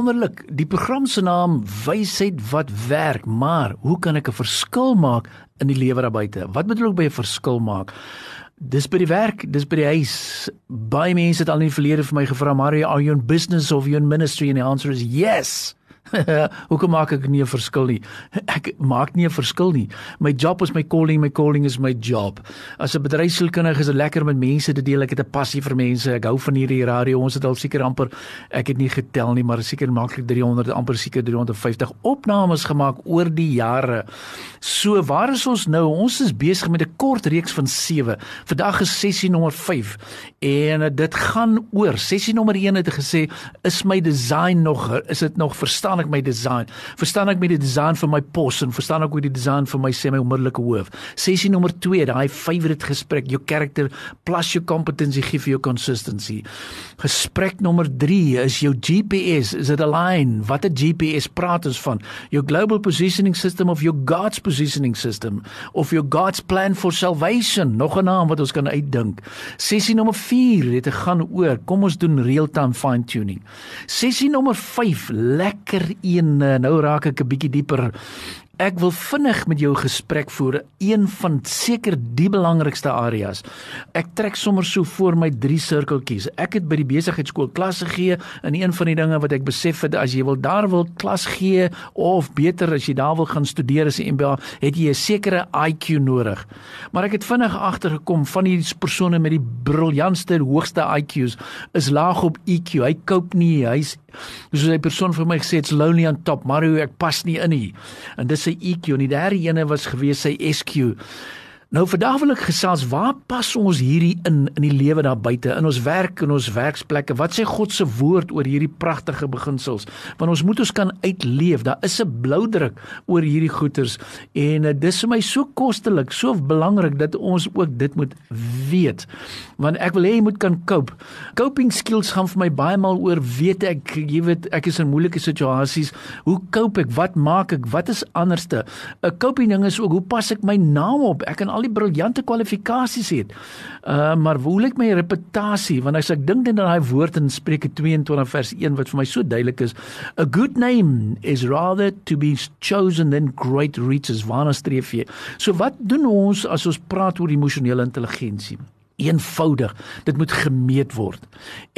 Wonderlik, die program se naam Wysheid wat werk, maar hoe kan ek 'n verskil maak in die lewe daar buite? Wat bedoel ek by 'n verskil maak? Dis by die werk, dis by die huis. Baie mense het al in die verlede vir my gevra, "Mario, are you in business of you in ministry?" and the answer is yes. Hoekom maak ek nie 'n verskil nie? Ek maak nie 'n verskil nie. My job is my calling, my calling is my job. As 'n bedryfsielkundige is dit lekker met mense te deel. Ek het 'n passie vir mense. Ek hou van hierdie radio. Ons het al seker amper ek het nie getel nie, maar seker maklik 300, amper seker 350 opnames gemaak oor die jare. So, waar is ons nou? Ons is besig met 'n kort reeks van 7. Vandag is sessie nommer 5 en dit gaan oor sessie nommer 1 het gesê is my design nog is dit nog verstaan ek my design? Verstaan ek met die design van my pos en verstaan ek hoe die design van my sê my onmiddellike hoof? Sessie nommer 2, daai favorite gesprek, jou character plus your competency gee vir jou consistency. Gesprek nommer 3 is jou GPS, is dit align? Wat 'n GPS praat ons van? Jou global positioning system of your God's positioning system of your God's plan for salvation, nog 'n naam wat ons kan uitdink. Sessie nommer 4 het te gaan oor kom ons doen real-time fine tuning. Sessie nommer 5 lekker een eh, nou raak ek 'n bietjie dieper Ek wil vinnig met jou gesprek voer een van seker die belangrikste areas. Ek trek sommer so voor my drie sirkeltjies. Ek het by die besigheidskool klasse gee en een van die dinge wat ek besef het as jy wil daar wil klas gee of beter as jy daar wil gaan studeer as 'n MBA, het jy 'n sekere IQ nodig. Maar ek het vinnig agtergekom van hierdie persone met die briljantste hoogste IQ's is laag op EQ. Hy koop nie, hy's soos 'n persoon vir my gesê it's lonely on top, maar hoe ek pas nie in nie. En dis sy EQ en die derde ene was gewees sy SQ. Nou vandag wil ek gesels waar pas ons hierdie in in die lewe daar buite in ons werk en ons werksplekke? Wat sê God se woord oor hierdie pragtige beginsels? Want ons moet ons kan uitleef daar is 'n blou druk oor hierdie goeters. En uh, dis vir my so kostelik so belangrik dat ons ook dit moet weet. Want ek wil hê jy moet kan cope coping skills gaan vir my baie maal oor weet ek jy weet ek is in moeilike situasies. Hoe cope ek? Wat maak ek? Wat is anderste? 'n coping ding is ook hoe pas ek my naam op? Ek kan al die briljante kwalifikasies het. Uh maar hoe lyk my reputasie want as ek dink net aan daai woord in Spreuke 22 vers 1 wat vir my so duidelik is, a good name is rather to be chosen than great riches. Waarna streef jy? So wat doen ons as ons praat oor emosionele intelligensie? eenvoudig dit moet gemeet word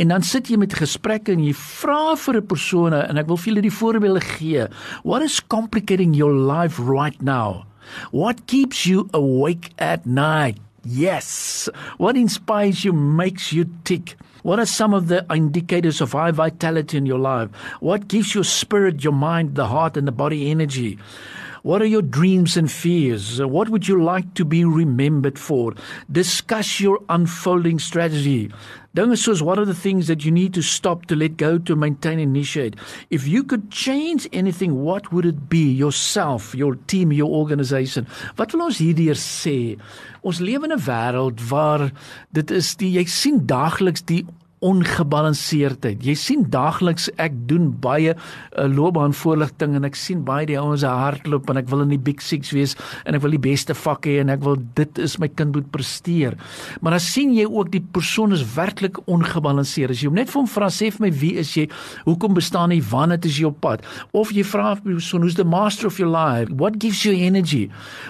en dan sit jy met gesprekke en jy vra vir 'n persoon en ek wil vir julle die voorbeelde gee what is complicating your life right now What keeps you awake at night? Yes. What inspires you makes you tick? What are some of the indicators of high vitality in your life? What gives your spirit, your mind, the heart, and the body energy? What are your dreams and fears? What would you like to be remembered for? Discuss your unfolding strategy. Dinge soos what are the things that you need to stop to let go to maintain initiate. If you could change anything, what would it be? Yourself, your team, your organization. Wat wil ons hierdeur sê? Ons lewe in 'n wêreld waar dit is die jy sien daagliks die ongebalanseerdheid. Jy sien daagliks ek doen baie uh, loopbaanvoorligting en ek sien baie die ouens hardloop en ek wil in die big 6 wees en ek wil die beste vak hê en ek wil dit is my kind moet presteer. Maar dan sien jy ook die persoon is werklik ongebalanseerd. As jy net vir hom vra sê vir my wie is jy? Hoekom bestaan jy? Wanneer is jy op pad? Of jy vra vir persoon who's the master of your life? What gives you energy?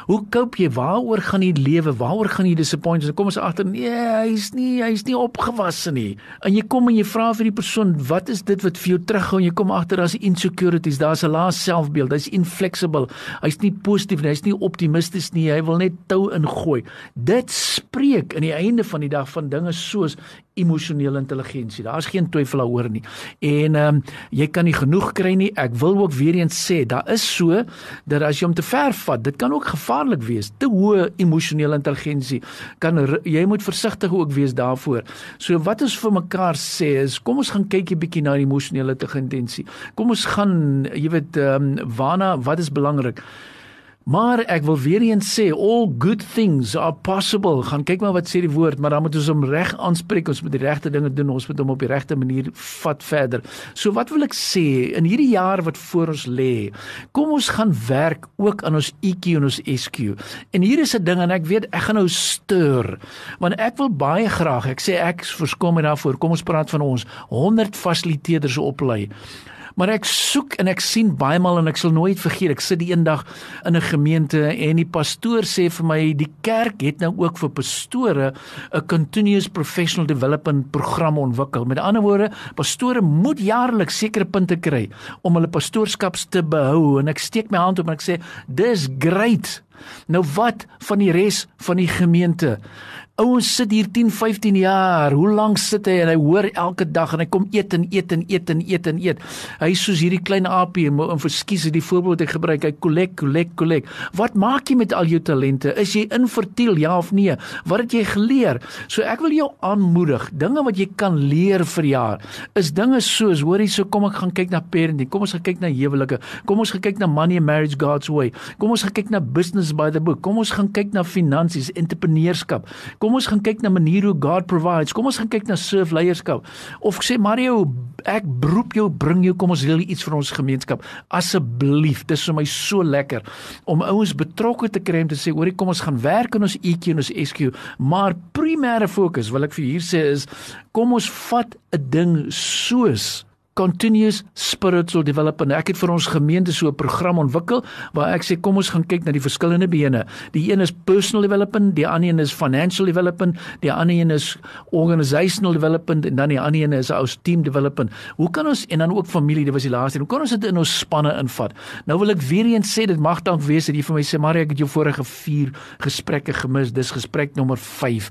Hoe koop jy? Waaroor gaan jy lewe? Waaroor gaan jy disappoint? Kom ons agter nee, hy's nie hy's nie opgewasse nie en jy kom en jy vra vir die persoon wat is dit wat vir jou terughou en jy kom agter daar's insecurities daar's 'n lae selfbeeld hy's inflexible hy's nie positief nie hy's nie optimisties nie hy wil net tou ingooi. Dit spreek in die einde van die dag van dinge soos emosionele intelligensie. Daar's geen twyfel daaroor nie. En ehm um, jy kan nie genoeg kry nie. Ek wil ook weer eens sê, daar is so dat as jy hom te ver vat, dit kan ook gevaarlik wees. Te hoë emosionele intelligensie kan jy moet versigtig ook wees daarvoor. So wat ons vir mekaar sê is, kom ons gaan kyk 'n bietjie na die emosionele intelligensie. Kom ons gaan, jy weet, ehm um, waarna wat is belangrik? Maar ek wil weer eens sê all good things are possible. Gaan kyk maar wat sê die woord, maar dan moet ons hom reg aanspreek, ons moet die regte dinge doen, ons moet hom op die regte manier vat verder. So wat wil ek sê in hierdie jaar wat voor ons lê? Kom ons gaan werk ook aan ons EQ en ons SQ. En hier is 'n ding en ek weet ek gaan nou stuur, want ek wil baie graag, ek sê ek verskom my daarvoor. Kom ons praat van ons 100 fasiliteerders oplei. Maar ek soek en ek sien baie maal en ek sal nooit vergeet. Ek sit die eendag in 'n gemeente en die pastoor sê vir my die kerk het nou ook vir pastore 'n continuous professional development program ontwikkel. Met ander woorde, pastore moet jaarliks sekere punte kry om hulle pastoorskaps te behou en ek steek my hand op en ek sê dis great. Nou wat van die res van die gemeente? Ouens sit hier 10, 15 jaar. Hoe lank sit hy en hy hoor elke dag en hy kom eet en eet en eet en eet en eet. Hy is soos hierdie klein aapie en en verskies die voorbeeld ek gebruik. Hy kollek, kollek, kollek. Wat maak jy met al jou talente? Is jy infertiel ja of nee? Wat het jy geleer? So ek wil jou aanmoedig. Dinge wat jy kan leer vir jaar is dinge soos hoorie so kom ek gaan kyk na parenting. Kom ons gaan kyk na huwelike. Kom ons gaan kyk na money and marriage God's way. Kom ons gaan kyk na business by the book. Kom ons gaan kyk na finansies, entrepreneurskap. Kom ons gaan kyk na maniere hoe God provides. Kom ons gaan kyk na serve leierskap. Of sê Mario, ek beroep jou, bring jou, kom ons wil iets vir ons gemeenskap. Asseblief, dis vir my so lekker om ouens betrokke te kry om te sê, hoorie, kom ons gaan werk aan ons EQ en ons SQ, maar primêre fokus wil ek vir hier sê is kom ons vat 'n ding soos continuous spiritual development. Ek het vir ons gemeente so 'n program ontwikkel waar ek sê kom ons gaan kyk na die verskillende bene. Die een is personal development, die ander een is financial development, die ander een is organizational development en dan die ander een is ons team development. Hoe kan ons en dan ook familie, dit was die laaste. Hoe kan ons dit in ons spanne invat? Nou wil ek weer eens sê dit mag dalk wees dat jy vir my sê Marie, ek het jou vorige 4 gesprekke gemis. Dis gesprek nommer 5.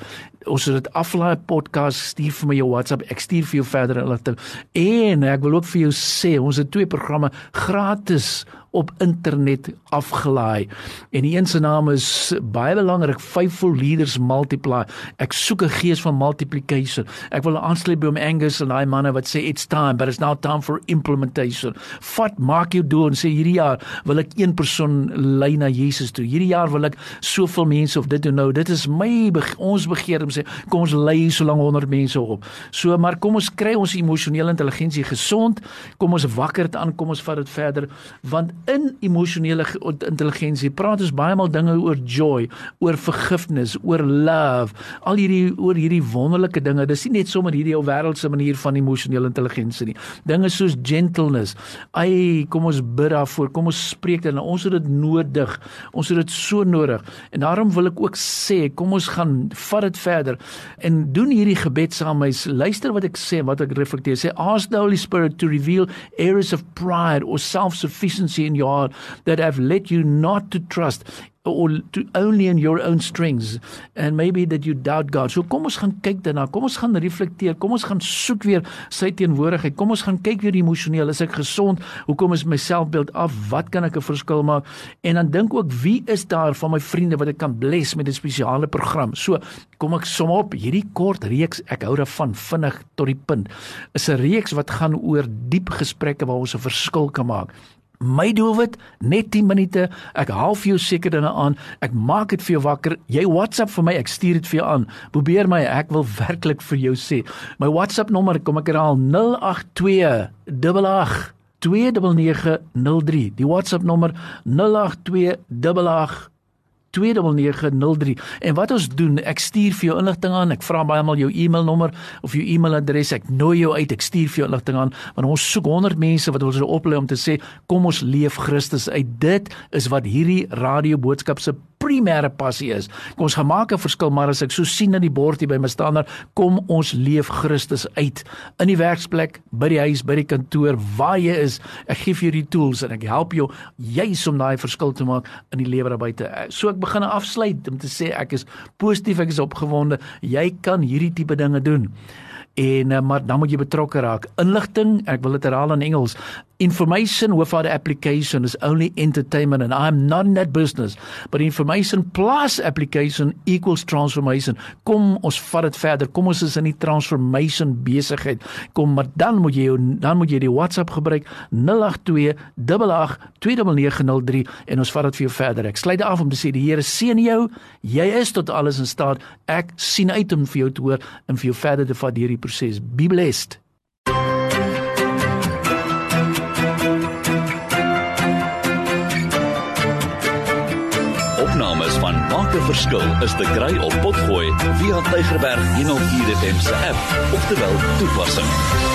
Ons het dit aflaai podcast stuur vir my jou WhatsApp. Ek stuur vir jou verder inligting. En ek wil ook vir jou sê, ons het twee programme gratis op internet afgelaai. En die een se naam is baie belangrik, Faithful Leaders Multiply. Ek soek 'n gees van multiplication. Ek wil aansluit by hom Angus en daai manne wat sê it's time, but it's now time for implementation. Vat maak jou doel en sê hierdie jaar wil ek een persoon lei na Jesus toe. Hierdie jaar wil ek soveel mense of dit doen nou. Dit is my ons begeer om sê kom ons lei so lank 100 mense op. So maar kom ons kry ons emosionele intelligensie gesond. Kom ons wakker dit aan, kom ons vat dit verder want in emosionele intelligensie praat ons baie maal dinge oor joy, oor vergifnis, oor love, al hierdie oor hierdie wonderlike dinge. Dis nie net sommer hierdie ou wêreldse manier van emosionele intelligensie nie. Dinge soos gentleness. Ai, kom ons bid daarvoor. Kom ons spreek dit. Ons het dit nodig. Ons het dit so nodig. En daarom wil ek ook sê, kom ons gaan vat dit verder en doen hierdie gebed saam met my. Luister wat ek sê, wat ek reflekteer. Sê ask the Holy Spirit to reveal areas of pride or self-sufficiency in your heart that have led you not to trust or to only in your own strengths and maybe that you doubt God. So kom ons gaan kyk daarna. Kom ons gaan reflekteer. Kom ons gaan soek weer sy teenwoordigheid. Kom ons gaan kyk weer emosioneel. Is ek gesond? Hoekom is my selfbeeld af? Wat kan ek 'n verskil maak? En dan dink ook wie is daar van my vriende wat ek kan bless met 'n spesiale program. So kom ek som op hierdie kort reeks. Ek hou daarvan vinnig tot die punt. Is 'n reeks wat gaan oor diep gesprekke waar ons 'n verskil kan maak my doelwit net 10 minute ek haal vir jou seker dinge aan ek maak dit vir jou wakker jy WhatsApp vir my ek stuur dit vir jou aan. Probeer my ek wil werklik vir jou sê my WhatsApp nommer kom ek herhaal 082 88 29903 die WhatsApp nommer 082 88 2903 en wat ons doen ek stuur vir jou inligting aan. Ek vra baie maal jou e-mailnommer of jou e-mailadres. Ek nooi jou uit. Ek stuur vir jou inligting aan. Want ons soek 100 mense wat ons wil oplei om te sê kom ons leef Christus uit. Dit is wat hierdie radio boodskap se primêre passie is. Kom ons gemaak 'n verskil, maar as ek so sien in die bord hier by my stander, kom ons leef Christus uit in die werksplek, by die huis, by die kantoor, waar jy is. Ek gee vir jou die tools en ek help jou juis om daai verskil te maak in die lewe daar buite. So ek begin afsluit om te sê ek is positief, ek is opgewonde. Jy kan hierdie tipe dinge doen. En uh, maar dan moet jy betrokke raak. Inligting, ek wil dit herhaal in Engels. Information without application is only entertainment and I'm not in that business. But information plus application equals transformation. Kom ons vat dit verder. Kom ons is in die transformation besigheid. Kom maar dan moet jy dan moet jy die WhatsApp gebruik 082 882903 en ons vat dit vir jou verder. Ek sluit af om te sê die Here seën jou. Jy is tot alles in staat. Ek sien uit om vir jou te hoor en vir jou verder te vat deur die proses. Be blessed. Opnames van Maak 'n Verskil is te kry op Potgooi via Tigerberg 104 FM se app of te wel toepassing.